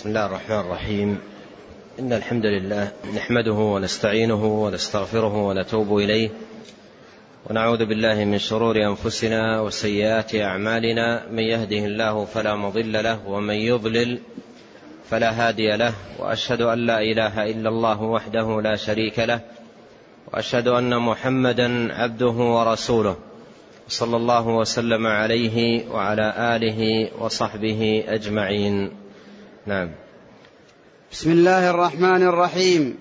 بسم الله الرحمن الرحيم. إن الحمد لله نحمده ونستعينه ونستغفره ونتوب إليه. ونعوذ بالله من شرور أنفسنا وسيئات أعمالنا. من يهده الله فلا مضل له ومن يضلل فلا هادي له. وأشهد أن لا إله إلا الله وحده لا شريك له. وأشهد أن محمدا عبده ورسوله. صلى الله وسلم عليه وعلى آله وصحبه أجمعين. نعم. بسم الله الرحمن الرحيم.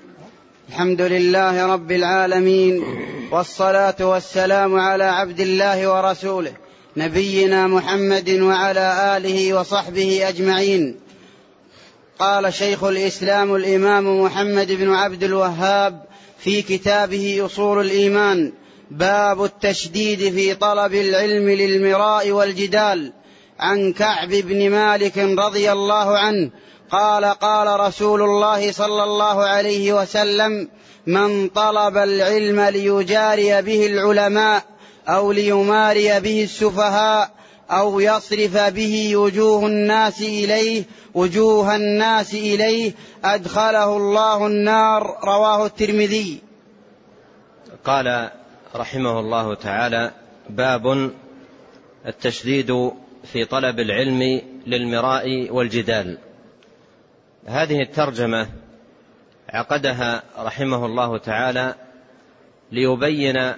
الحمد لله رب العالمين والصلاة والسلام على عبد الله ورسوله نبينا محمد وعلى آله وصحبه أجمعين. قال شيخ الإسلام الإمام محمد بن عبد الوهاب في كتابه أصول الإيمان باب التشديد في طلب العلم للمراء والجدال. عن كعب بن مالك رضي الله عنه قال قال رسول الله صلى الله عليه وسلم من طلب العلم ليجاري به العلماء أو ليماري به السفهاء أو يصرف به وجوه الناس إليه وجوه الناس إليه أدخله الله النار رواه الترمذي. قال رحمه الله تعالى باب التشديد في طلب العلم للمراء والجدال. هذه الترجمة عقدها رحمه الله تعالى ليبين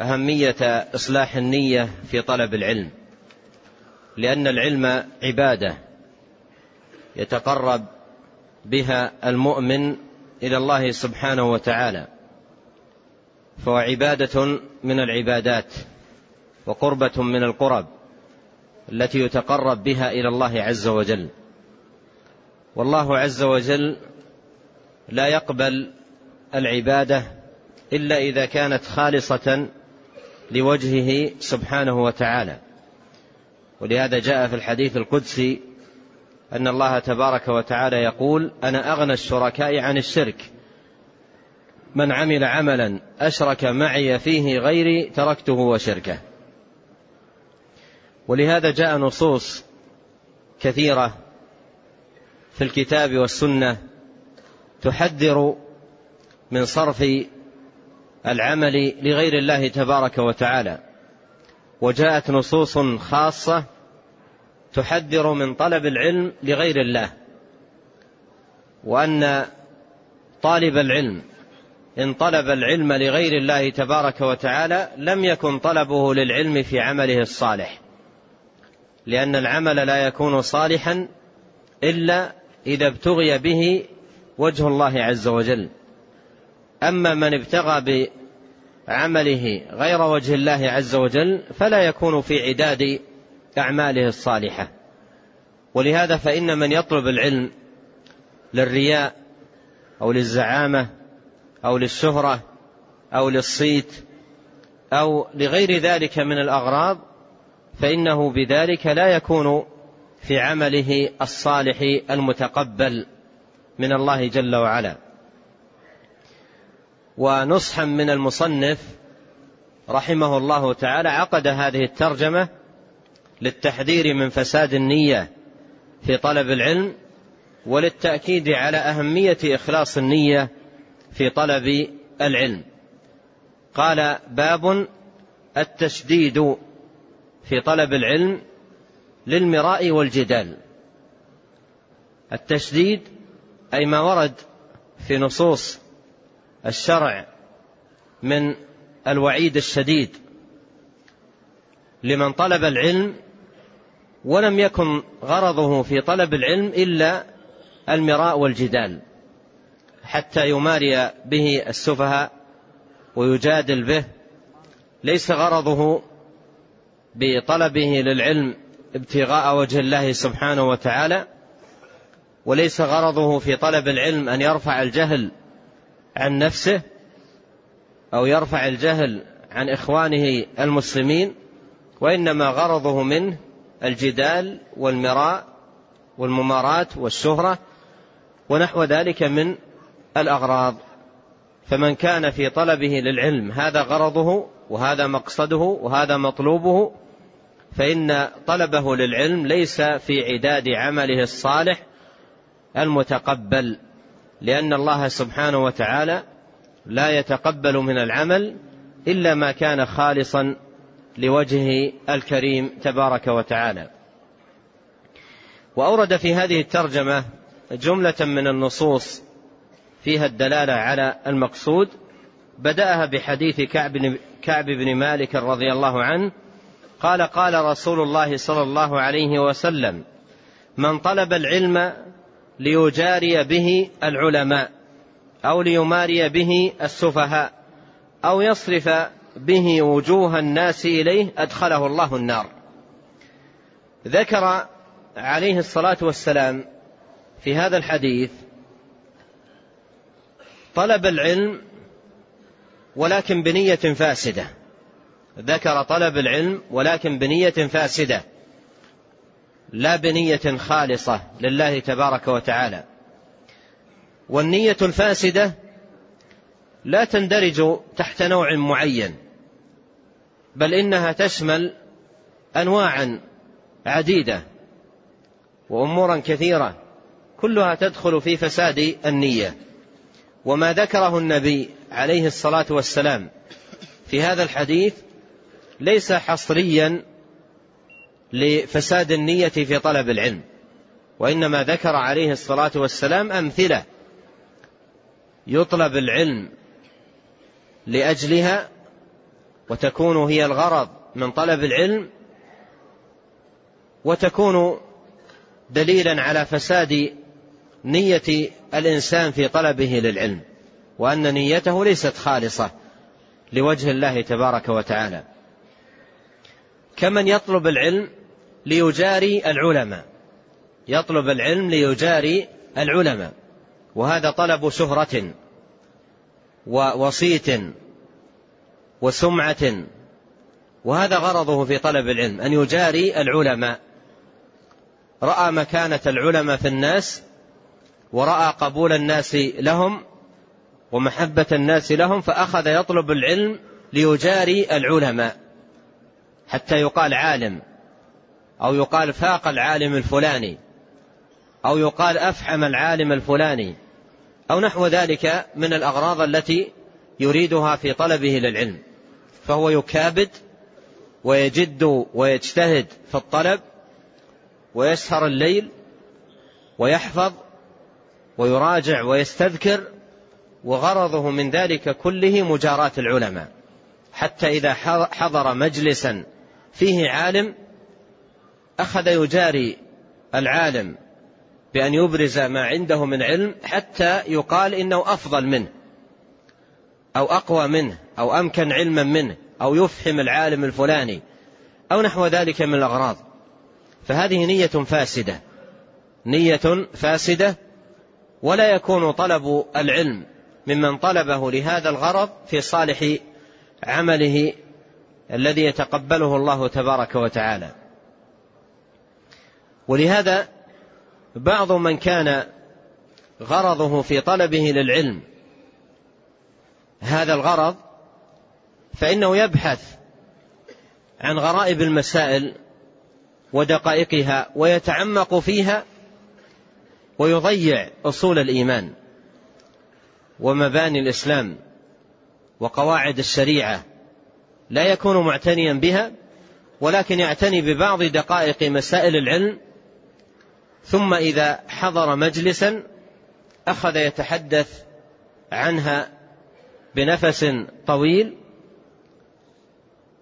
أهمية إصلاح النية في طلب العلم. لأن العلم عبادة يتقرب بها المؤمن إلى الله سبحانه وتعالى. فهو عبادة من العبادات وقربة من القرب. التي يتقرب بها إلى الله عز وجل. والله عز وجل لا يقبل العبادة إلا إذا كانت خالصة لوجهه سبحانه وتعالى. ولهذا جاء في الحديث القدسي أن الله تبارك وتعالى يقول أنا أغنى الشركاء عن الشرك. من عمل عملا أشرك معي فيه غيري تركته وشركه. ولهذا جاء نصوص كثيرة في الكتاب والسنة تحذر من صرف العمل لغير الله تبارك وتعالى. وجاءت نصوص خاصة تحذر من طلب العلم لغير الله. وأن طالب العلم إن طلب العلم لغير الله تبارك وتعالى لم يكن طلبه للعلم في عمله الصالح. لأن العمل لا يكون صالحا إلا إذا ابتغي به وجه الله عز وجل. أما من ابتغى بعمله غير وجه الله عز وجل فلا يكون في عداد أعماله الصالحة. ولهذا فإن من يطلب العلم للرياء أو للزعامة أو للشهرة أو للصيت أو لغير ذلك من الأغراض فإنه بذلك لا يكون في عمله الصالح المتقبل من الله جل وعلا. ونصحا من المصنف رحمه الله تعالى عقد هذه الترجمة للتحذير من فساد النية في طلب العلم وللتأكيد على أهمية إخلاص النية في طلب العلم. قال باب التشديد في طلب العلم للمراء والجدال. التشديد أي ما ورد في نصوص الشرع من الوعيد الشديد لمن طلب العلم ولم يكن غرضه في طلب العلم إلا المراء والجدال حتى يماري به السفهاء ويجادل به ليس غرضه بطلبه للعلم ابتغاء وجه الله سبحانه وتعالى وليس غرضه في طلب العلم أن يرفع الجهل عن نفسه أو يرفع الجهل عن إخوانه المسلمين وإنما غرضه منه الجدال والمراء والمماراه والشهرة ونحو ذلك من الأغراض. فمن كان في طلبه للعلم هذا غرضه وهذا مقصده وهذا مطلوبه فإن طلبه للعلم ليس في عداد عمله الصالح المتقبل لأن الله سبحانه وتعالى لا يتقبل من العمل إلا ما كان خالصا لوجهه الكريم تبارك وتعالى. وأورد في هذه الترجمة جملة من النصوص فيها الدلالة على المقصود بدأها بحديث كعب كعب بن مالك رضي الله عنه قال قال رسول الله صلى الله عليه وسلم من طلب العلم ليجاري به العلماء أو ليماري به السفهاء أو يصرف به وجوه الناس إليه أدخله الله النار. ذكر عليه الصلاة والسلام في هذا الحديث طلب العلم ولكن بنية فاسدة. ذكر طلب العلم ولكن بنية فاسدة. لا بنية خالصة لله تبارك وتعالى. والنية الفاسدة لا تندرج تحت نوع معين بل إنها تشمل انواعا عديدة وامورا كثيرة كلها تدخل في فساد النية. وما ذكره النبي عليه الصلاة والسلام. في هذا الحديث ليس حصريا لفساد النية في طلب العلم وإنما ذكر عليه الصلاة والسلام أمثلة يطلب العلم لأجلها وتكون هي الغرض من طلب العلم وتكون دليلا على فساد نية الإنسان في طلبه للعلم. وأن نيته ليست خالصة لوجه الله تبارك وتعالى. كمن يطلب العلم ليجاري العلماء. يطلب العلم ليجاري العلماء. وهذا طلب شهرة ووصيت وسمعة. وهذا غرضه في طلب العلم أن يجاري العلماء. رأى مكانة العلماء في الناس ورأى قبول الناس لهم ومحبة الناس لهم فأخذ يطلب العلم ليجاري العلماء. حتى يقال عالم أو يقال فاق العالم الفلاني أو يقال أفحم العالم الفلاني أو نحو ذلك من الأغراض التي يريدها في طلبه للعلم. فهو يكابد ويجد ويجتهد في الطلب ويسهر الليل ويحفظ ويراجع ويستذكر وغرضه من ذلك كله مجاراة العلماء. حتى إذا حضر مجلسا فيه عالم أخذ يجاري العالم بأن يبرز ما عنده من علم حتى يقال إنه أفضل منه أو أقوى منه أو أمكن علما منه أو يفهم العالم الفلاني أو نحو ذلك من الأغراض. فهذه نية فاسدة. نية فاسدة ولا يكون طلب العلم ممن طلبه لهذا الغرض في صالح عمله الذي يتقبله الله تبارك وتعالى. ولهذا بعض من كان غرضه في طلبه للعلم هذا الغرض فإنه يبحث عن غرائب المسائل ودقائقها ويتعمق فيها ويضيع أصول الإيمان. ومباني الإسلام وقواعد الشريعة لا يكون معتنيا بها ولكن يعتني ببعض دقائق مسائل العلم ثم إذا حضر مجلسا أخذ يتحدث عنها بنفس طويل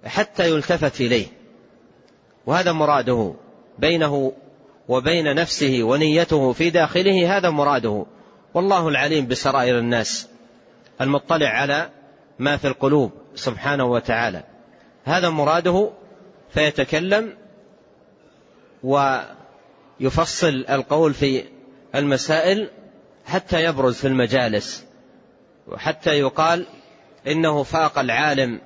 حتى يلتفت إليه. وهذا مراده بينه وبين نفسه ونيته في داخله هذا مراده. والله العليم بسرائر الناس المطلع على ما في القلوب سبحانه وتعالى. هذا مراده فيتكلم ويفصل القول في المسائل حتى يبرز في المجالس وحتى يقال إنه فاق العالم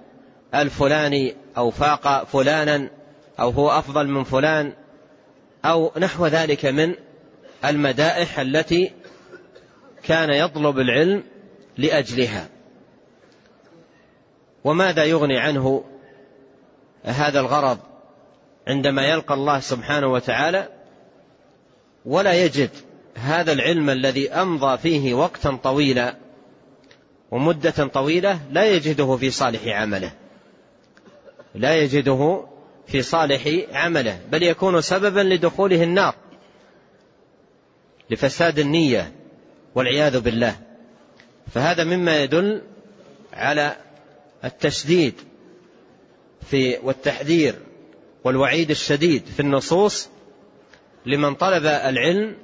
الفلاني أو فاق فلانا أو هو أفضل من فلان أو نحو ذلك من المدائح التي كان يطلب العلم لأجلها. وماذا يغني عنه هذا الغرض عندما يلقى الله سبحانه وتعالى؟ ولا يجد هذا العلم الذي أمضى فيه وقتا طويلا ومدة طويلة لا يجده في صالح عمله. لا يجده في صالح عمله بل يكون سببا لدخوله النار لفساد النية. والعياذ بالله. فهذا مما يدل على التشديد في والتحذير والوعيد الشديد في النصوص لمن طلب العلم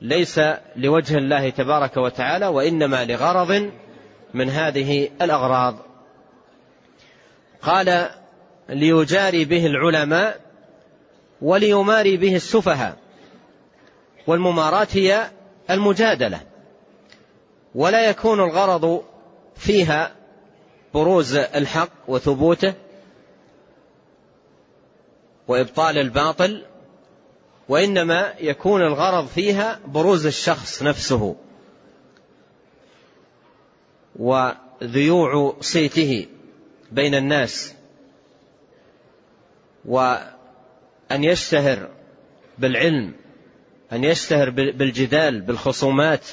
ليس لوجه الله تبارك وتعالى وإنما لغرض من هذه الأغراض. قال ليجاري به العلماء وليماري به السفهاء. والمماراة هي المجادلة. ولا يكون الغرض فيها بروز الحق وثبوته وإبطال الباطل وإنما يكون الغرض فيها بروز الشخص نفسه وذيوع صيته بين الناس وأن يشتهر بالعلم أن يشتهر بالجدال بالخصومات.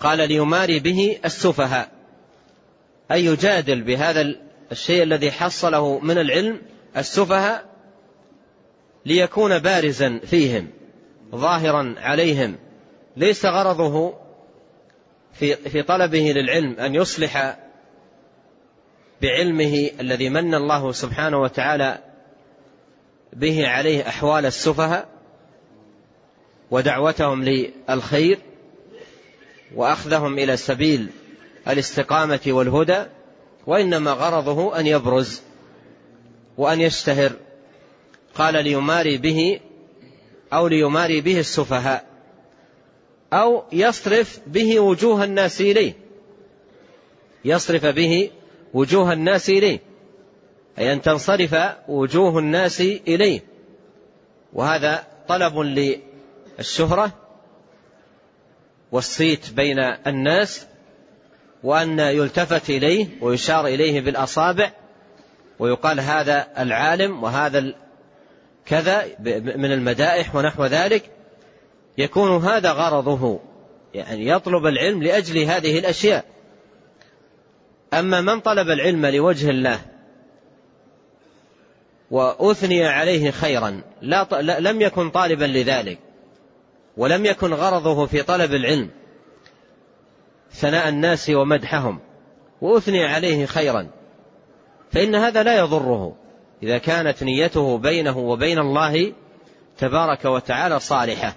قال ليماري به السفهاء. أي يجادل بهذا الشيء الذي حصله من العلم السفهاء ليكون بارزا فيهم ظاهرا عليهم. ليس غرضه في في طلبه للعلم أن يصلح بعلمه الذي من الله سبحانه وتعالى به عليه أحوال السفهاء. ودعوتهم للخير وأخذهم إلى سبيل الاستقامة والهدى وإنما غرضه أن يبرز وأن يشتهر. قال ليماري به أو ليماري به السفهاء أو يصرف به وجوه الناس إليه. يصرف به وجوه الناس إليه أي أن تنصرف وجوه الناس إليه. وهذا طلب للشهره والصيت بين الناس وأن يلتفت إليه ويشار إليه بالأصابع ويقال هذا العالم وهذا كذا من المدائح ونحو ذلك. يكون هذا غرضه يعني يطلب العلم لأجل هذه الأشياء. أما من طلب العلم لوجه الله وأثني عليه خيرا لا لم يكن طالبا لذلك. ولم يكن غرضه في طلب العلم ثناء الناس ومدحهم وأثني عليه خيرا فإن هذا لا يضره. إذا كانت نيته بينه وبين الله تبارك وتعالى صالحة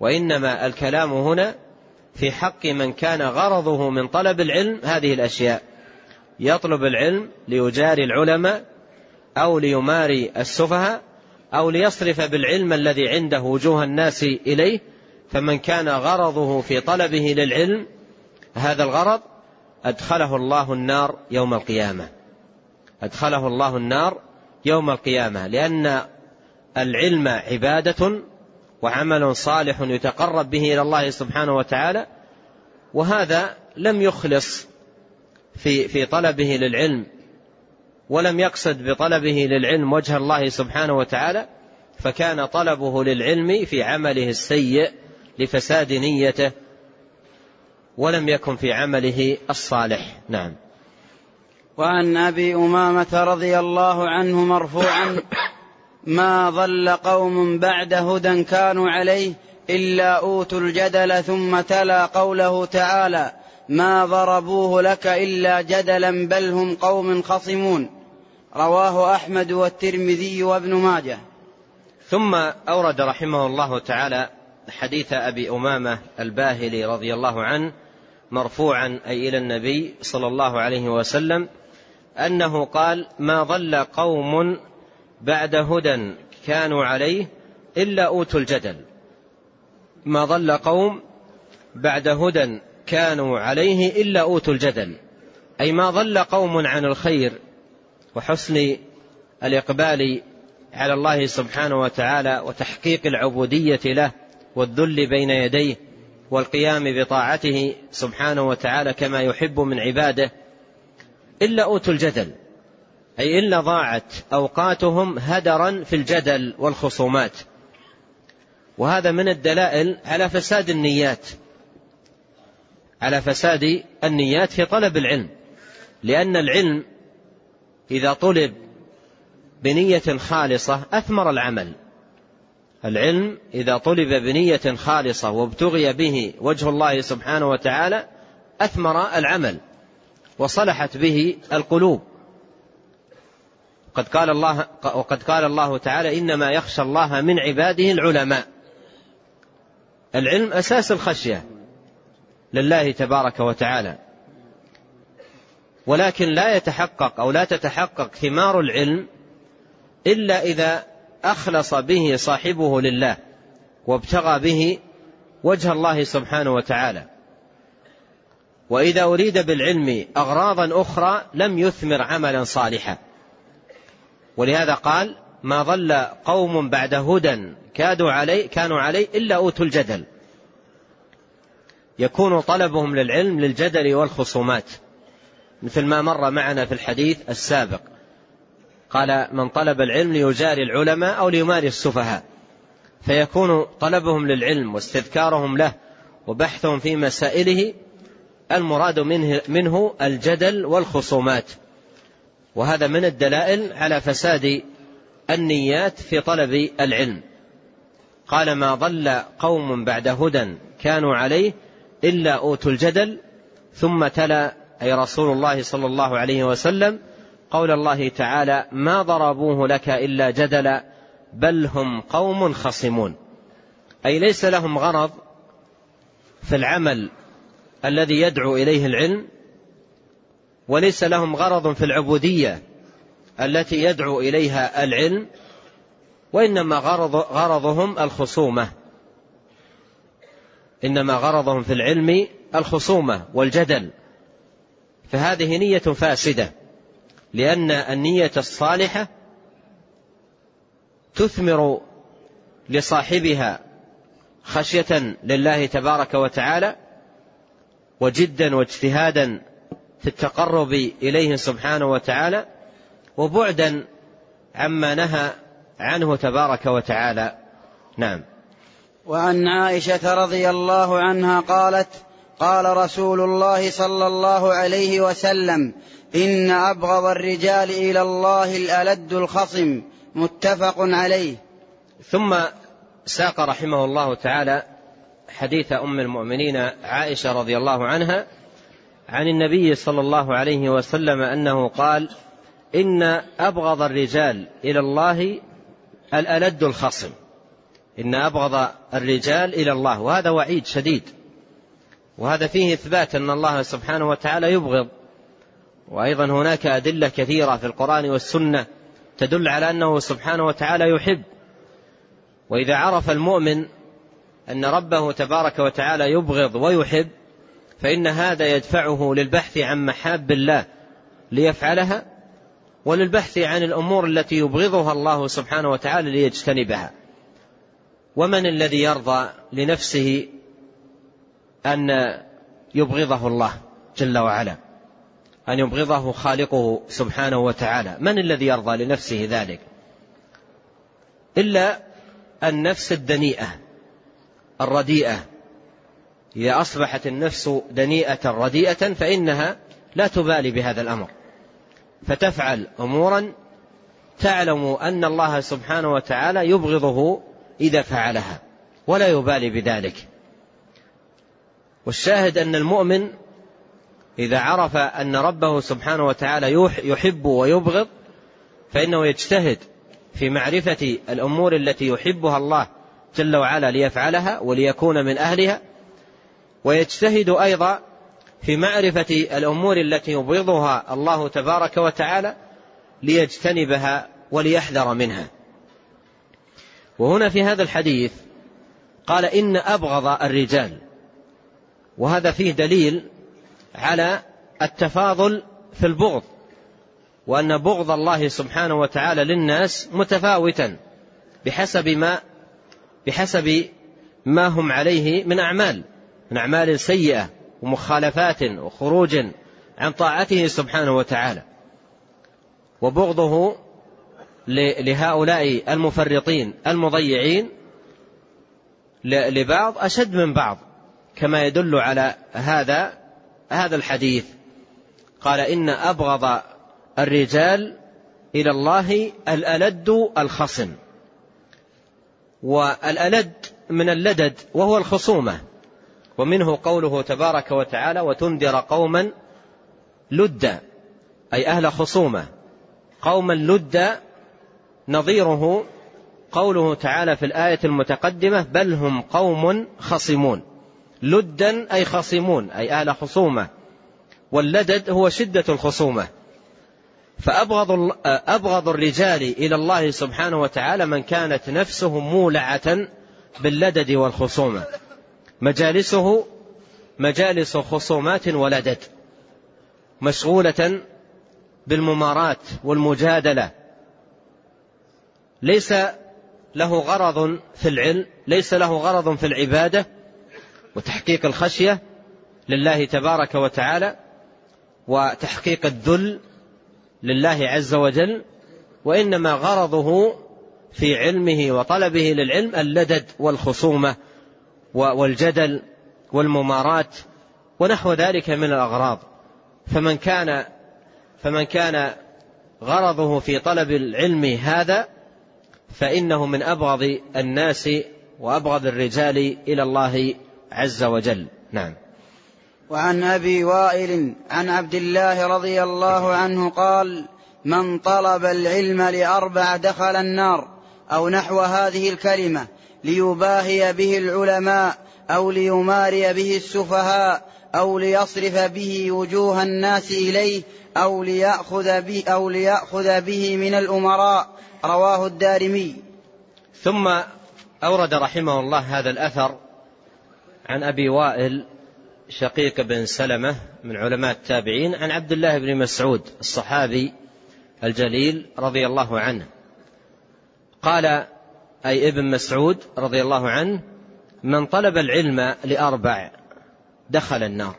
وإنما الكلام هنا في حق من كان غرضه من طلب العلم هذه الأشياء. يطلب العلم ليجاري العلماء أو ليماري السفهاء أو ليصرف بالعلم الذي عنده وجوه الناس إليه فمن كان غرضه في طلبه للعلم هذا الغرض أدخله الله النار يوم القيامة. أدخله الله النار يوم القيامة لأن العلم عبادة وعمل صالح يتقرب به إلى الله سبحانه وتعالى وهذا لم يخلص في في طلبه للعلم. ولم يقصد بطلبه للعلم وجه الله سبحانه وتعالى فكان طلبه للعلم في عمله السيء لفساد نيته ولم يكن في عمله الصالح. نعم. وعن أبي أمامة رضي الله عنه مرفوعا ما ضل قوم بعد هدى كانوا عليه إلا أوتوا الجدل ثم تلا قوله تعالى ما ضربوه لك إلا جدلا بل هم قوم خصمون رواه أحمد والترمذي وابن ماجه. ثم أورد رحمه الله تعالى حديث أبي أمامة الباهلي رضي الله عنه مرفوعا أي إلى النبي صلى الله عليه وسلم أنه قال ما ضل قوم بعد هدى كانوا عليه إلا أوتوا الجدل. ما ضل قوم بعد هدى كانوا عليه إلا أوتوا الجدل. أي ما ضل قوم عن الخير وحسن الإقبال على الله سبحانه وتعالى وتحقيق العبودية له والذل بين يديه والقيام بطاعته سبحانه وتعالى كما يحب من عباده إلا أوتوا الجدل أي إلا ضاعت أوقاتهم هدرا في الجدل والخصومات. وهذا من الدلائل على فساد النيات على فساد النيات في طلب العلم لأن العلم إذا طلب بنية خالصة أثمر العمل. العلم إذا طلب بنية خالصة وابتغي به وجه الله سبحانه وتعالى أثمر العمل وصلحت به القلوب. قد قال الله وقد قال الله تعالى إنما يخشى الله من عباده العلماء. العلم أساس الخشية لله تبارك وتعالى. ولكن لا يتحقق أو لا تتحقق ثمار العلم إلا إذا أخلص به صاحبه لله وابتغى به وجه الله سبحانه وتعالى. وإذا أريد بالعلم أغراضا أخرى لم يثمر عملا صالحا. ولهذا قال ما ضل قوم بعد هدى كادوا علي كانوا عليه إلا أوتوا الجدل يكون طلبهم للعلم للجدل والخصومات. مثل ما مر معنا في الحديث السابق. قال من طلب العلم ليجاري العلماء أو ليماري السفهاء. فيكون طلبهم للعلم واستذكارهم له وبحثهم في مسائله المراد منه, منه الجدل والخصومات. وهذا من الدلائل على فساد النيات في طلب العلم. قال ما ضل قوم بعد هدى كانوا عليه إلا أوتوا الجدل ثم تلا أي رسول الله صلى الله عليه وسلم قول الله تعالى ما ضربوه لك إلا جدلا بل هم قوم خصمون. أي ليس لهم غرض في العمل الذي يدعو إليه العلم وليس لهم غرض في العبودية التي يدعو إليها العلم وإنما غرض غرضهم الخصومة. إنما غرضهم في العلم الخصومة والجدل. فهذه نية فاسدة لأن النية الصالحة تثمر لصاحبها خشية لله تبارك وتعالى وجدا واجتهادا في التقرب إليه سبحانه وتعالى وبعدا عما نهى عنه تبارك وتعالى. نعم. وعن عائشة رضي الله عنها قالت قال رسول الله صلى الله عليه وسلم إن أبغض الرجال إلى الله الألد الخصم. متفق عليه. ثم ساق رحمه الله تعالى حديث أم المؤمنين عائشة رضي الله عنها عن النبي صلى الله عليه وسلم أنه قال إن أبغض الرجال إلى الله الألد الخصم. إن أبغض الرجال إلى الله. وهذا وعيد شديد. وهذا فيه إثبات أن الله سبحانه وتعالى يبغض. وأيضا هناك أدلة كثيرة في القرآن والسنة تدل على أنه سبحانه وتعالى يحب. وإذا عرف المؤمن أن ربه تبارك وتعالى يبغض ويحب فإن هذا يدفعه للبحث عن محاب الله ليفعلها وللبحث عن الأمور التي يبغضها الله سبحانه وتعالى ليجتنبها. ومن الذي يرضى لنفسه أن يبغضه الله جل وعلا أن يبغضه خالقه سبحانه وتعالى. من الذي يرضى لنفسه ذلك؟ إلا النفس الدنيئة الرديئة. إذا أصبحت النفس دنيئة رديئة فإنها لا تبالي بهذا الأمر. فتفعل أمورا تعلم أن الله سبحانه وتعالى يبغضه إذا فعلها ولا يبالي بذلك. والشاهد أن المؤمن إذا عرف أن ربه سبحانه وتعالى يحب ويبغض فإنه يجتهد في معرفة الأمور التي يحبها الله جل وعلا ليفعلها وليكون من أهلها ويجتهد أيضا في معرفة الأمور التي يبغضها الله تبارك وتعالى ليجتنبها وليحذر منها. وهنا في هذا الحديث قال إن أبغض الرجال. وهذا فيه دليل على التفاضل في البغض وأن بغض الله سبحانه وتعالى للناس متفاوتا بحسب ما بحسب ما هم عليه من أعمال من أعمال سيئة ومخالفات وخروج عن طاعته سبحانه وتعالى. وبغضه لهؤلاء المفرطين المضيعين لبعض أشد من بعض. كما يدل على هذا هذا الحديث. قال إن أبغض الرجال إلى الله الألد الخصم. والألد من اللدد وهو الخصومة. ومنه قوله تبارك وتعالى وتنذر قوما لدا أي أهل خصومة. قوما لدا نظيره قوله تعالى في الآية المتقدمة بل هم قوم خصمون. لدا أي خصمون أي أهل خصومة. واللدد هو شدة الخصومة. فأبغض أبغض الرجال إلى الله سبحانه وتعالى من كانت نفسه مولعة باللدد والخصومة. مجالسه مجالس خصومات ولدد مشغولة بالممارات والمجادلة. ليس له غرض في العلم ليس له غرض في العبادة وتحقيق الخشية لله تبارك وتعالى وتحقيق الذل لله عز وجل وإنما غرضه في علمه وطلبه للعلم اللدد والخصومة والجدل والممارات ونحو ذلك من الأغراض. فمن كان فمن كان غرضه في طلب العلم هذا فإنه من أبغض الناس وأبغض الرجال إلى الله عز وجل. نعم. وعن أبي وائل عن عبد الله رضي الله عنه قال من طلب العلم لأربع دخل النار أو نحو هذه الكلمة ليباهي به العلماء أو ليماري به السفهاء أو ليصرف به وجوه الناس إليه أو ليأخذ به أو ليأخذ به من الأمراء. رواه الدارمي. ثم أورد رحمه الله هذا الأثر عن أبي وائل شقيق بن سلمة من علماء التابعين عن عبد الله بن مسعود الصحابي الجليل رضي الله عنه. قال أي ابن مسعود رضي الله عنه من طلب العلم لأربع دخل النار.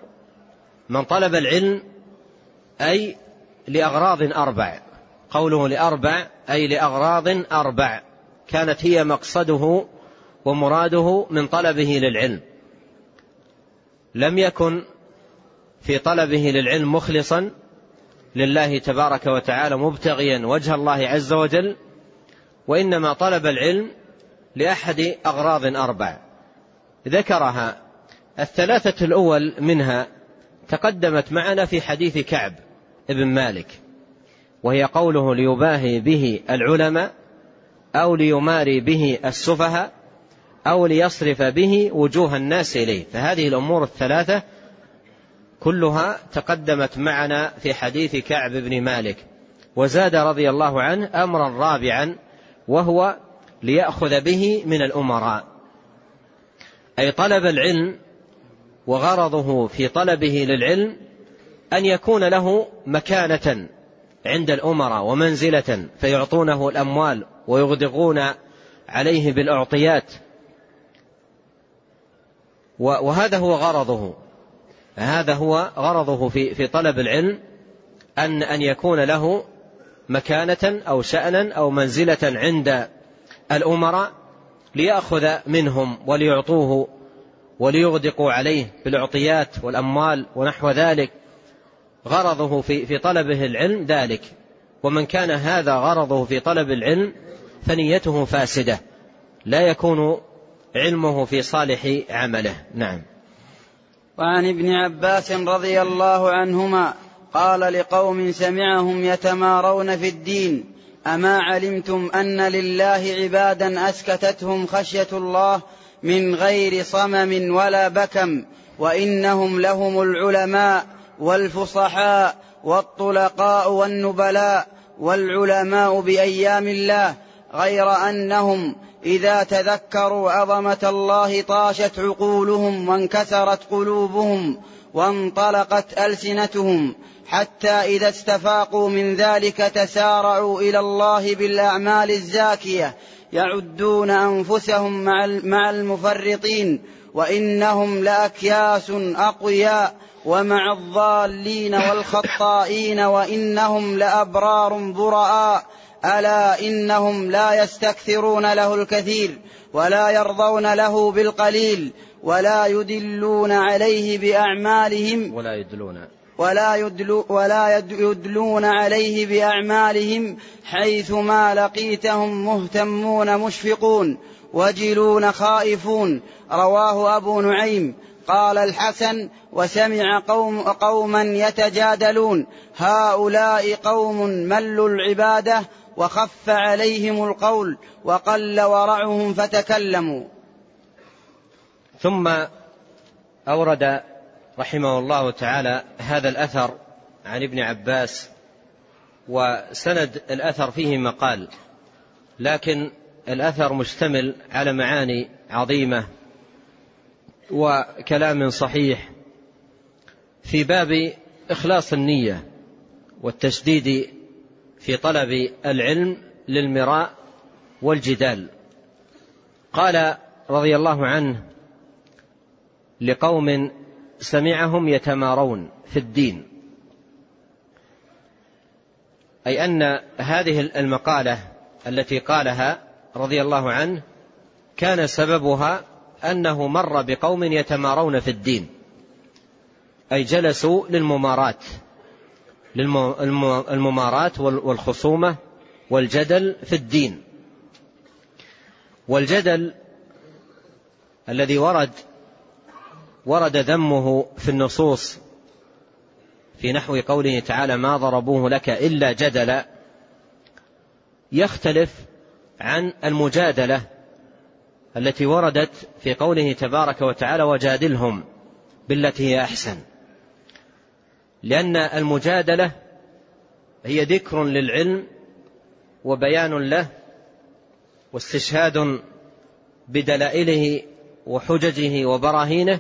من طلب العلم أي لأغراض أربع. قوله لأربع أي لأغراض أربع. كانت هي مقصده ومراده من طلبه للعلم. لم يكن في طلبه للعلم مخلصا لله تبارك وتعالى مبتغيا وجه الله عز وجل وإنما طلب العلم لأحد أغراض أربع. ذكرها الثلاثة الأول منها تقدمت معنا في حديث كعب ابن مالك وهي قوله ليباهي به العلماء أو ليماري به السفهاء أو ليصرف به وجوه الناس إليه. فهذه الأمور الثلاثة كلها تقدمت معنا في حديث كعب بن مالك. وزاد رضي الله عنه أمرا رابعا وهو ليأخذ به من الأمراء. أي طلب العلم وغرضه في طلبه للعلم أن يكون له مكانة عند الأمراء ومنزلة فيعطونه الأموال ويغدقون عليه بالأعطيات. وهذا هو غرضه. هذا هو غرضه في في طلب العلم أن أن يكون له مكانة أو شأنا أو منزلة عند الأمراء ليأخذ منهم وليعطوه وليغدقوا عليه بالأعطيات والأموال ونحو ذلك. غرضه في في طلبه العلم ذلك. ومن كان هذا غرضه في طلب العلم فنيته فاسدة. لا يكون علمه في صالح عمله. نعم. وعن ابن عباس رضي الله عنهما قال لقوم سمعهم يتمارون في الدين أما علمتم أن لله عبادا أسكتتهم خشية الله من غير صمم ولا بكم وإنهم لهم العلماء والفصحاء والطلقاء والنبلاء والعلماء بأيام الله غير أنهم إذا تذكروا عظمة الله طاشت عقولهم وانكسرت قلوبهم وانطلقت ألسنتهم حتى إذا استفاقوا من ذلك تسارعوا إلى الله بالأعمال الزاكية يعدون أنفسهم مع المفرطين وإنهم لأكياس أقوياء ومع الضالين والخطائين وإنهم لأبرار براء ألا إنهم لا يستكثرون له الكثير ولا يرضون له بالقليل ولا يدلون عليه بأعمالهم ولا يدلون. ولا, يدلو ولا يدلون عليه بأعمالهم حيث ما لقيتهم مهتمون مشفقون وجلون خائفون. رواه أبو نعيم. قال الحسن وسمع قوم قوما يتجادلون. هؤلاء قوم ملوا العبادة وخف عليهم القول وقل ورعهم فتكلموا. ثم أورد رحمه الله تعالى هذا الأثر عن ابن عباس وسند الأثر فيه مقال لكن الأثر مشتمل على معاني عظيمة وكلام صحيح في باب إخلاص النية والتشديد في طلب العلم للمراء والجدال. قال رضي الله عنه لقوم سمعهم يتمارون في الدين. أي أن هذه المقالة التي قالها رضي الله عنه كان سببها أنه مر بقوم يتمارون في الدين أي جلسوا للممارات. للممارات والخصومة والجدل في الدين. والجدل الذي ورد ورد ذمه في النصوص في نحو قوله تعالى ما ضربوه لك إلا جدلا يختلف عن المجادلة التي وردت في قوله تبارك وتعالى وجادلهم بالتي هي أحسن لأن المجادلة هي ذكر للعلم وبيان له واستشهاد بدلائله وحججه وبراهينه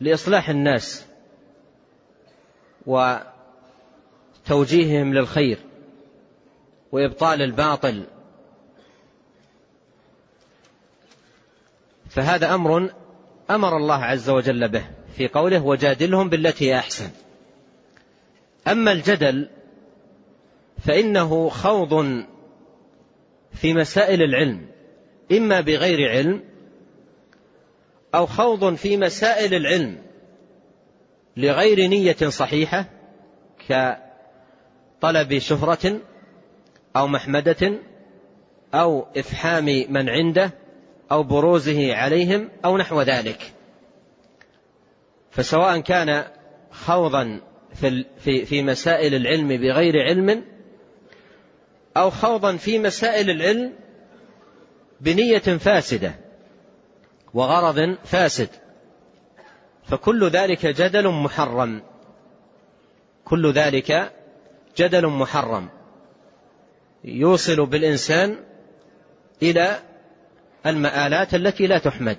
لإصلاح الناس وتوجيههم للخير وإبطال الباطل. فهذا أمر أمر الله عز وجل به. في قوله وجادلهم بالتي هي أحسن. أما الجدل فإنه خوض في مسائل العلم إما بغير علم أو خوض في مسائل العلم لغير نية صحيحة كطلب شهرة أو محمدة أو إفحام من عنده أو بروزه عليهم أو نحو ذلك. فسواء كان خوضا في في في مسائل العلم بغير علم أو خوضا في مسائل العلم بنية فاسدة وغرض فاسد فكل ذلك جدل محرم. كل ذلك جدل محرم. يوصل بالإنسان إلى المآلات التي لا تحمد.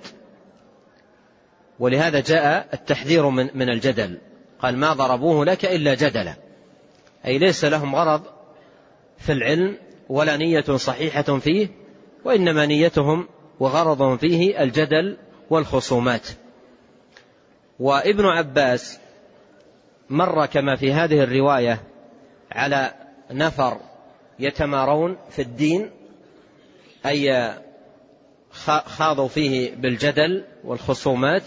ولهذا جاء التحذير من من الجدل. قال ما ضربوه لك إلا جدلا. أي ليس لهم غرض في العلم ولا نية صحيحة فيه وإنما نيتهم وغرضهم فيه الجدل والخصومات. وابن عباس مر كما في هذه الرواية على نفر يتمارون في الدين أي خاضوا فيه بالجدل والخصومات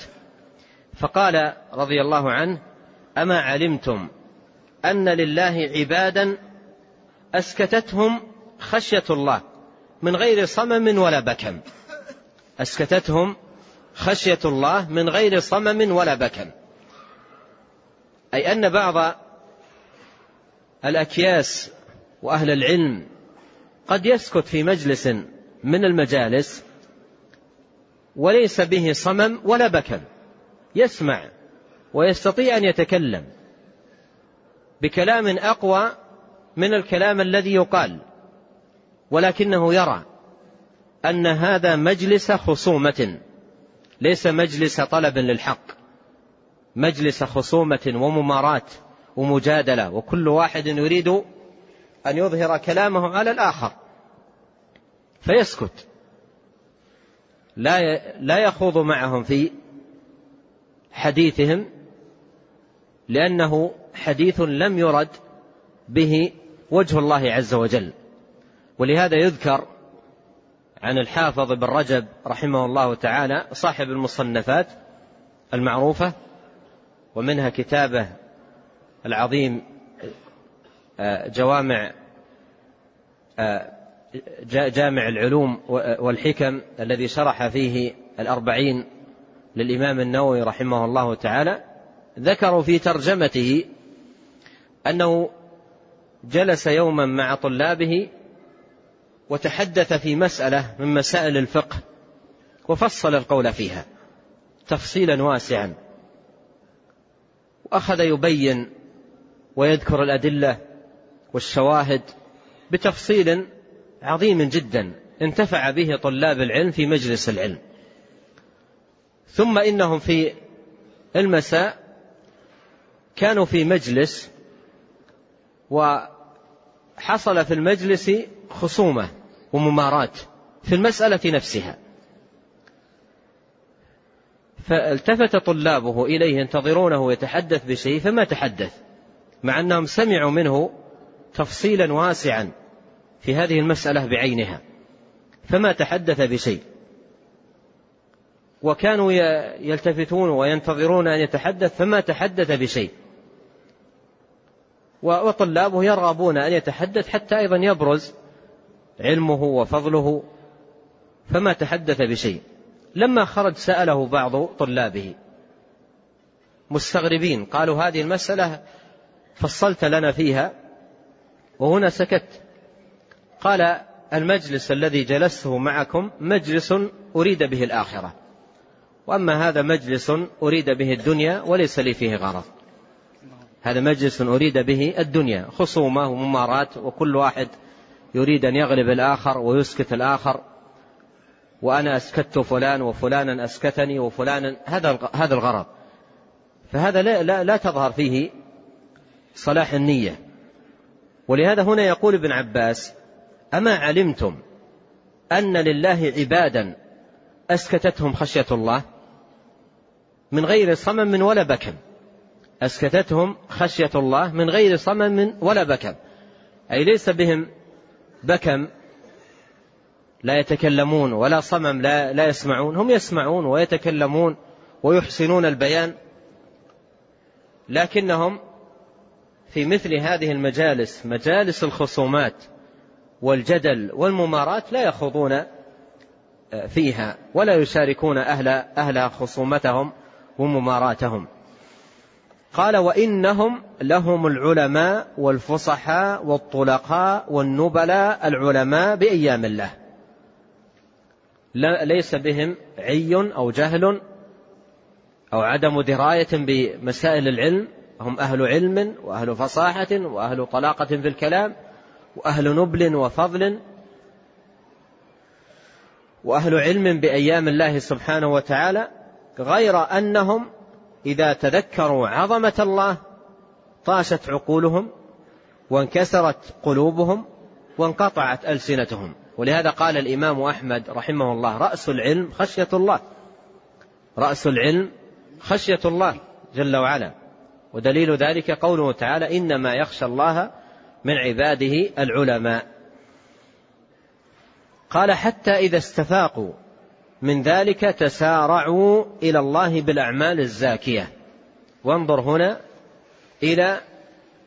فقال رضي الله عنه أما علمتم أن لله عبادا أسكتتهم خشية الله من غير صمم ولا بكم. أسكتتهم خشية الله من غير صمم ولا بكم. أي أن بعض الأكياس وأهل العلم قد يسكت في مجلس من المجالس وليس به صمم ولا بكم. يسمع ويستطيع أن يتكلم بكلام أقوى من الكلام الذي يقال ولكنه يرى أن هذا مجلس خصومة ليس مجلس طلب للحق مجلس خصومة ومماراه ومجادلة وكل واحد يريد أن يظهر كلامه على الآخر. فيسكت. لا لا يخوض معهم في حديثهم لأنه حديث لم يرد به وجه الله عز وجل. ولهذا يذكر عن الحافظ بن رجب رحمه الله تعالى صاحب المصنفات المعروفة ومنها كتابه العظيم آه، جوامع آه، جامع العلوم والحكم الذي شرح فيه الأربعين للإمام النووي رحمه الله تعالى ذكروا في ترجمته أنه جلس يوما مع طلابه وتحدث في مسألة من مسائل الفقه وفصل القول فيها تفصيلا واسعا. وأخذ يبين ويذكر الأدلة والشواهد بتفصيل عظيم جدا انتفع به طلاب العلم في مجلس العلم. ثم إنهم في المساء كانوا في مجلس وحصل في المجلس خصومة ومماراه في المسألة نفسها. فالتفت طلابه إليه ينتظرونه يتحدث بشيء فما تحدث؟ مع أنهم سمعوا منه تفصيلا واسعا في هذه المسألة بعينها فما تحدث بشيء. وكانوا يلتفتون وينتظرون أن يتحدث فما تحدث بشيء. وطلابه يرغبون أن يتحدث حتى أيضا يبرز علمه وفضله فما تحدث بشيء. لما خرج سأله بعض طلابه مستغربين قالوا هذه المسألة فصلت لنا فيها وهنا سكت. قال المجلس الذي جلسته معكم مجلس أريد به الآخرة. وأما هذا مجلس أريد به الدنيا وليس لي فيه غرض. هذا مجلس أريد به الدنيا خصومة وممارات وكل واحد يريد أن يغلب الآخر ويسكت الآخر. وأنا أسكت فلان وفلانا أسكتني وفلانا هذا هذا الغرض. فهذا لا, لا, لا تظهر فيه صلاح النية. ولهذا هنا يقول ابن عباس أما علمتم أن لله عبادا أسكتتهم خشية الله؟ من غير صمم ولا بكم. أسكتتهم خشية الله من غير صمم ولا بكم. أي ليس بهم بكم لا يتكلمون ولا صمم لا, لا يسمعون. هم يسمعون ويتكلمون ويحسنون البيان. لكنهم في مثل هذه المجالس مجالس الخصومات والجدل والمماراه لا يخوضون فيها ولا يشاركون أهل أهل خصومتهم. ومماراتهم. قال وإنهم لهم العلماء والفصحاء والطلقاء والنبلاء العلماء بأيام الله. ليس بهم عي أو جهل أو عدم دراية بمسائل العلم. هم أهل علم وأهل فصاحة وأهل طلاقة في الكلام وأهل نبل وفضل وأهل علم بأيام الله سبحانه وتعالى. غير أنهم إذا تذكروا عظمة الله طاشت عقولهم وانكسرت قلوبهم وانقطعت ألسنتهم. ولهذا قال الإمام أحمد رحمه الله رأس العلم خشية الله. رأس العلم خشية الله جل وعلا. ودليل ذلك قوله تعالى إنما يخشى الله من عباده العلماء. قال حتى إذا استفاقوا من ذلك تسارعوا إلى الله بالأعمال الزاكية. وانظر هنا إلى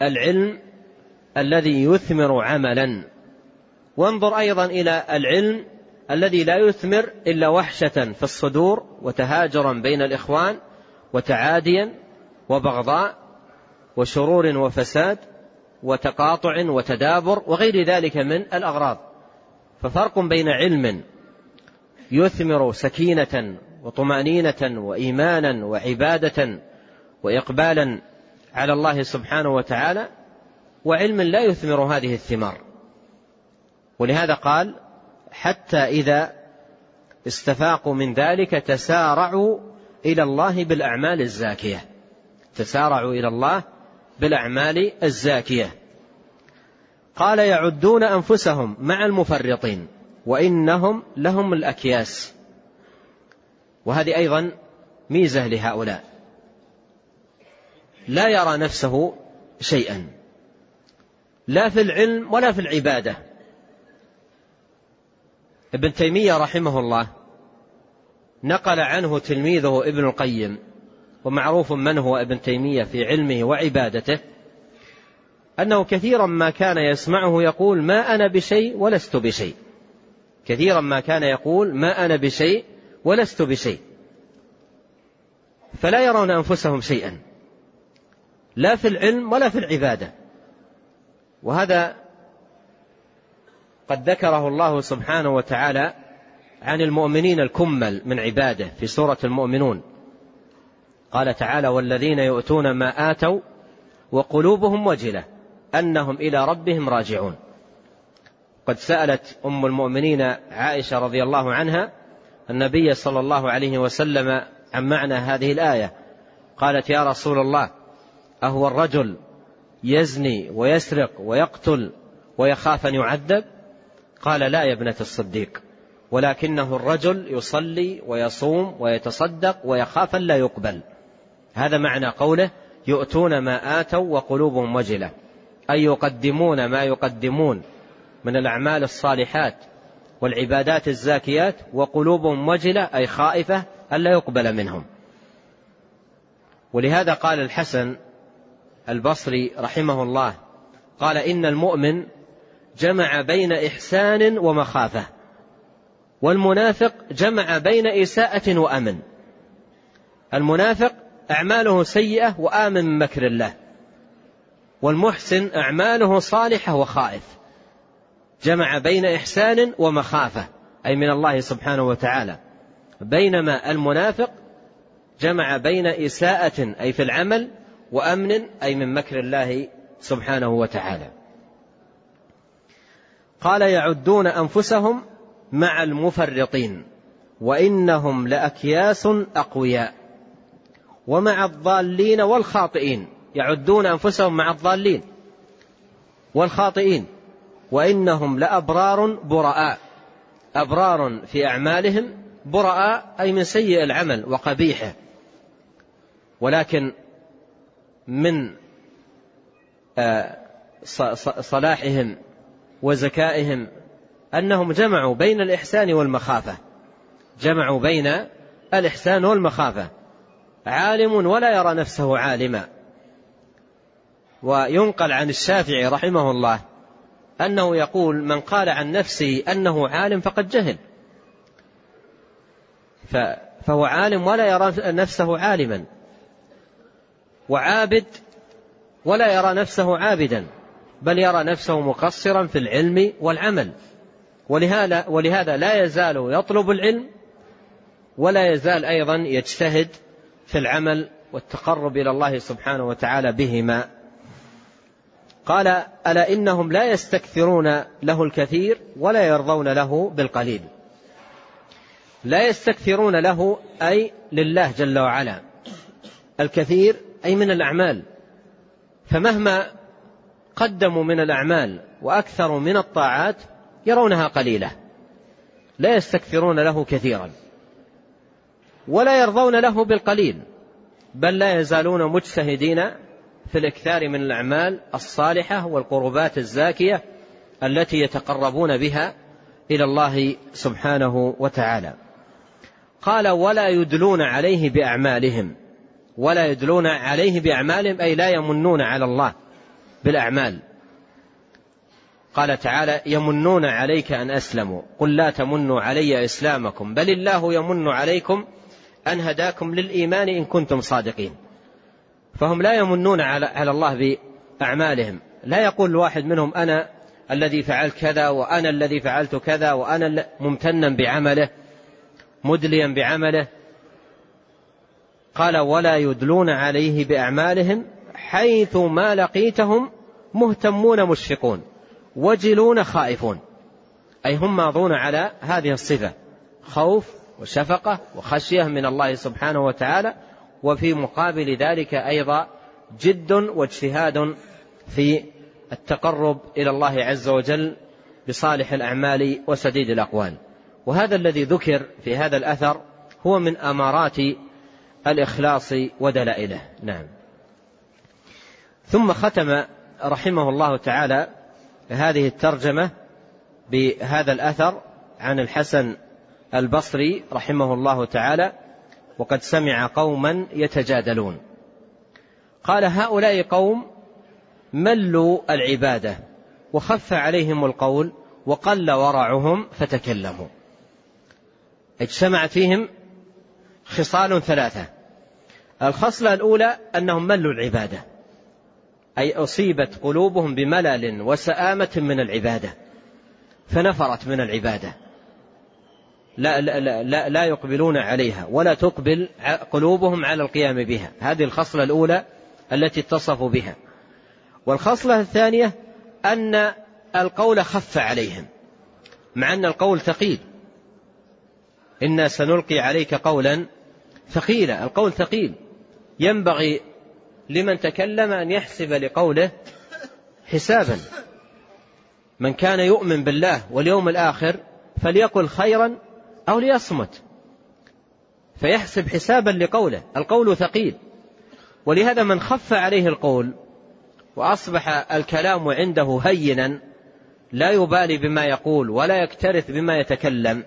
العلم الذي يثمر عملا. وانظر أيضا إلى العلم الذي لا يثمر إلا وحشة في الصدور وتهاجرا بين الإخوان وتعاديا وبغضاء وشرور وفساد وتقاطع وتدابر وغير ذلك من الأغراض. ففرق بين علم يثمر سكينة وطمأنينة وإيمانا وعبادة وإقبالا على الله سبحانه وتعالى وعلم لا يثمر هذه الثمار. ولهذا قال حتى إذا استفاقوا من تسارعوا تسارعوا إلى الله بالأعمال الزاكية. تسارعوا إلى الله بالأعمال الزاكية. قال يعدون أنفسهم مع المفرطين. وإنهم لهم الأكياس. وهذه أيضا ميزة لهؤلاء. لا يرى نفسه شيئا. لا في العلم ولا في العبادة. ابن تيمية رحمه الله نقل عنه تلميذه ابن القيم ومعروف من هو ابن تيمية في علمه وعبادته أنه كثيرا ما كان يسمعه يقول ما أنا بشيء ولست بشيء. كثيرا ما كان يقول ما أنا بشيء ولست بشيء. فلا يرون أنفسهم شيئا. لا في العلم ولا في العبادة. وهذا قد ذكره الله سبحانه وتعالى عن المؤمنين الكمل من عباده في سورة المؤمنون. قال تعالى والذين يؤتون ما آتوا وقلوبهم وجلة أنهم إلى ربهم راجعون. قد سألت أم المؤمنين عائشة رضي الله عنها النبي صلى الله عليه وسلم عن معنى هذه الآية. قالت يا رسول الله أهو الرجل يزني ويسرق ويقتل ويخاف أن يعذب؟ قال لا يا ابنة الصديق ولكنه الرجل يصلي ويصوم ويتصدق ويخاف أن لا يقبل. هذا معنى قوله يؤتون ما آتوا وقلوبهم وجلة أي يقدمون ما يقدمون. من الأعمال الصالحات والعبادات الزاكيات وقلوبهم وجلة أي خائفة ألا يقبل منهم. ولهذا قال الحسن البصري رحمه الله قال إن المؤمن جمع بين إحسان ومخافة والمنافق جمع بين إساءة وأمن. المنافق أعماله سيئة وآمن من مكر الله والمحسن أعماله صالحة وخائف. جمع بين إحسان ومخافة أي من الله سبحانه وتعالى. بينما المنافق جمع بين إساءة أي في العمل وأمن أي من مكر الله سبحانه وتعالى. قال يعدون أنفسهم مع المفرطين وإنهم لأكياس أقوياء. ومع الضالين والخاطئين يعدون أنفسهم مع الضالين والخاطئين. وإنهم لأبرار براء. أبرار في أعمالهم براء أي من سيء العمل وقبيحه. ولكن من آه، صلاحهم وزكائهم أنهم جمعوا بين الإحسان والمخافة. جمعوا بين الإحسان والمخافة. عالم ولا يرى نفسه عالما. وينقل عن الشافعي رحمه الله أنه يقول من قال عن نفسه أنه عالم فقد جهل. فهو عالم ولا يرى نفسه عالما. وعابد ولا يرى نفسه عابدا بل يرى نفسه مقصرا في العلم والعمل. ولهذا ولهذا لا يزال يطلب العلم ولا يزال أيضا يجتهد في العمل والتقرب إلى الله سبحانه وتعالى بهما. قال ألا إنهم لا يستكثرون له الكثير ولا يرضون له بالقليل. لا يستكثرون له أي لله جل وعلا. الكثير أي من الأعمال. فمهما قدموا من الأعمال وأكثروا من الطاعات يرونها قليلة. لا يستكثرون له كثيرا. ولا يرضون له بالقليل. بل لا يزالون مجتهدين في الإكثار من الأعمال الصالحة والقربات الزاكية التي يتقربون بها إلى الله سبحانه وتعالى. قال ولا يدلون عليه بأعمالهم. ولا يدلون عليه بأعمالهم أي لا يمنون على الله بالأعمال. قال تعالى يمنون عليك أن أسلموا. قل لا تمنوا علي إسلامكم بل الله يمن عليكم أن هداكم للإيمان إن كنتم صادقين. فهم لا يمنون على, الله بأعمالهم. لا يقول الواحد منهم أنا الذي فعلت كذا وأنا الذي فعلت كذا وأنا ممتنا بعمله مدليا بعمله. قال ولا يدلون عليه بأعمالهم حيث ما لقيتهم مهتمون مشفقون وجلون خائفون. أي هم ماضون على هذه الصفة خوف وشفقة وخشية من الله سبحانه وتعالى وفي مقابل ذلك أيضا جد واجتهاد في التقرب إلى الله عز وجل بصالح الأعمال وسديد الأقوال. وهذا الذي ذكر في هذا الأثر هو من أمارات الإخلاص ودلائله. نعم. ثم ختم رحمه الله تعالى هذه الترجمة بهذا الأثر عن الحسن البصري رحمه الله تعالى وقد سمع قوما يتجادلون. قال هؤلاء قوم ملوا العبادة وخف عليهم القول وقل ورعهم فتكلموا. اجتمعت فيهم خصال ثلاثة. الخصلة الأولى أنهم ملوا العبادة أي أصيبت قلوبهم بملل وسآمة من العبادة فنفرت من العبادة. لا, لا, لا, لا يقبلون عليها ولا تقبل قلوبهم على القيام بها. هذه الخصلة الأولى التي اتصفوا بها. والخصلة الثانية أن القول خف عليهم مع أن القول ثقيل. إنا سنلقي عليك قولا ثقيلا القول ثقيل. ينبغي لمن تكلم أن يحسب لقوله حسابا. من كان يؤمن بالله واليوم الآخر فليقل خيرا أو ليصمت. فيحسب حسابا لقوله القول ثقيل. ولهذا من خف عليه القول وأصبح الكلام عنده هينا لا يبالي بما يقول ولا يكترث بما يتكلم.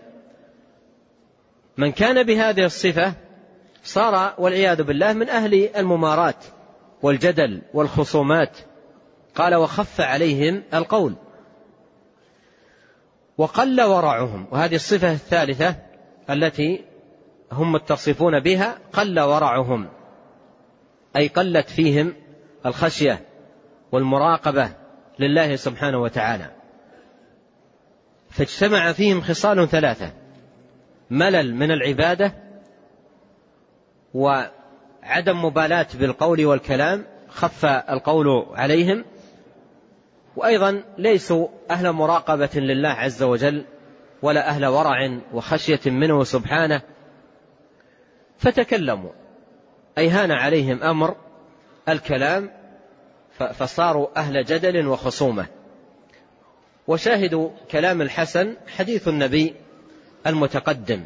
من كان بهذه الصفة صار والعياذ بالله من أهل الممارات والجدل والخصومات. قال وخف عليهم القول. وقل ورعهم. وهذه الصفة الثالثة التي هم متصفون بها قل ورعهم. أي قلت فيهم الخشية والمراقبة لله سبحانه وتعالى. فاجتمع فيهم خصال ثلاثة. ملل من العبادة وعدم مبالاة بالقول والكلام خف القول عليهم وأيضا ليسوا أهل مراقبة لله عز وجل ولا أهل ورع وخشية منه سبحانه. فتكلموا. أي هان عليهم أمر الكلام فصاروا أهل جدل وخصومة. وشاهدوا كلام الحسن حديث النبي المتقدم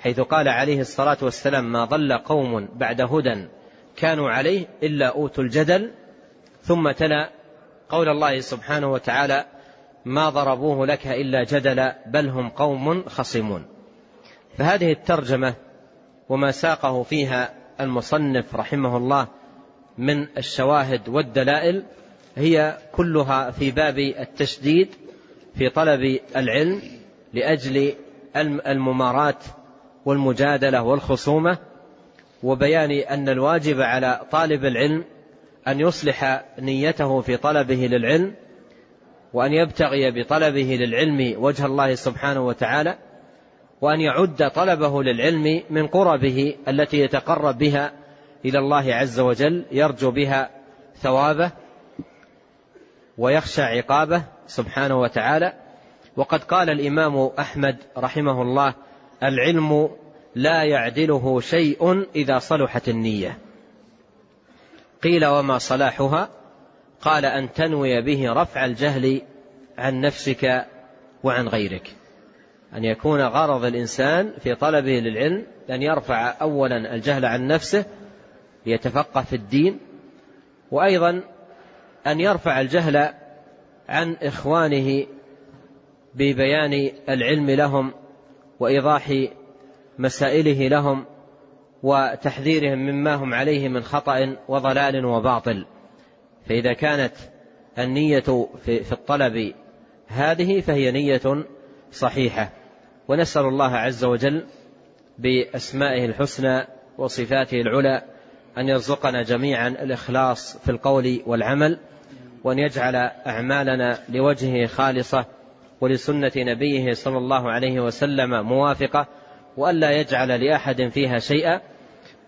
حيث قال عليه الصلاة والسلام ما ضل قوم بعد هدى كانوا عليه إلا أوتوا الجدل ثم تلا قول الله سبحانه وتعالى ما ضربوه لك إلا جدلا بل هم قوم خصمون. فهذه الترجمة وما ساقه فيها المصنف رحمه الله من الشواهد والدلائل هي كلها في باب التشديد في طلب العلم لأجل الممارات والمجادلة والخصومة وبيان أن الواجب على طالب العلم أن يصلح نيته في طلبه للعلم وأن يبتغي بطلبه للعلم وجه الله سبحانه وتعالى وأن يعد طلبه للعلم من قربه التي يتقرب بها إلى الله عز وجل يرجو بها ثوابه ويخشى عقابه سبحانه وتعالى. وقد قال الإمام أحمد رحمه الله العلم لا يعدله شيء إذا صلحت النية. قيل وما صلاحها؟ قال أن تنوي به رفع الجهل عن نفسك وعن غيرك. أن يكون غرض الإنسان في طلبه للعلم أن يرفع أولا الجهل عن نفسه ليتفقه في الدين وأيضا أن يرفع الجهل عن إخوانه ببيان العلم لهم وإيضاح مسائله لهم وتحذيرهم مما هم عليه من خطأ وضلال وباطل. فإذا كانت النية في الطلب هذه فهي نية صحيحة. ونسأل الله عز وجل بأسمائه الحسنى وصفاته العلى أن يرزقنا جميعا الإخلاص في القول والعمل وأن يجعل أعمالنا لوجهه خالصة ولسنة نبيه صلى الله عليه وسلم موافقة وألا يجعل لأحد فيها شيئا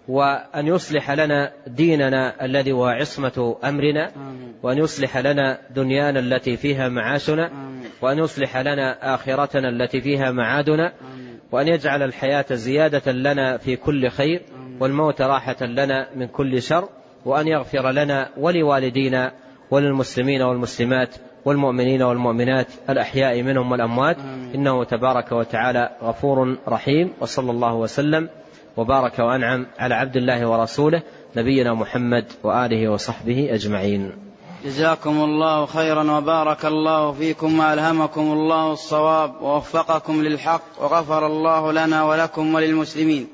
وأن يصلح لنا ديننا الذي هو عصمة أمرنا وأن يصلح لنا دنيانا التي فيها معاشنا وأن يصلح لنا آخرتنا التي فيها معادنا وأن يجعل الحياة زيادة لنا في كل خير والموت راحة لنا من كل شر وأن يغفر لنا ولوالدينا وللمسلمين والمسلمات والمؤمنين والمؤمنات الأحياء منهم والأموات. إنه تبارك وتعالى غفور رحيم وصلى الله وسلم وبارك وأنعم على عبد الله ورسوله نبينا محمد وآله وصحبه أجمعين. جزاكم الله خيرا وبارك الله فيكم وألهمكم الله الصواب ووفقكم للحق وغفر الله لنا ولكم وللمسلمين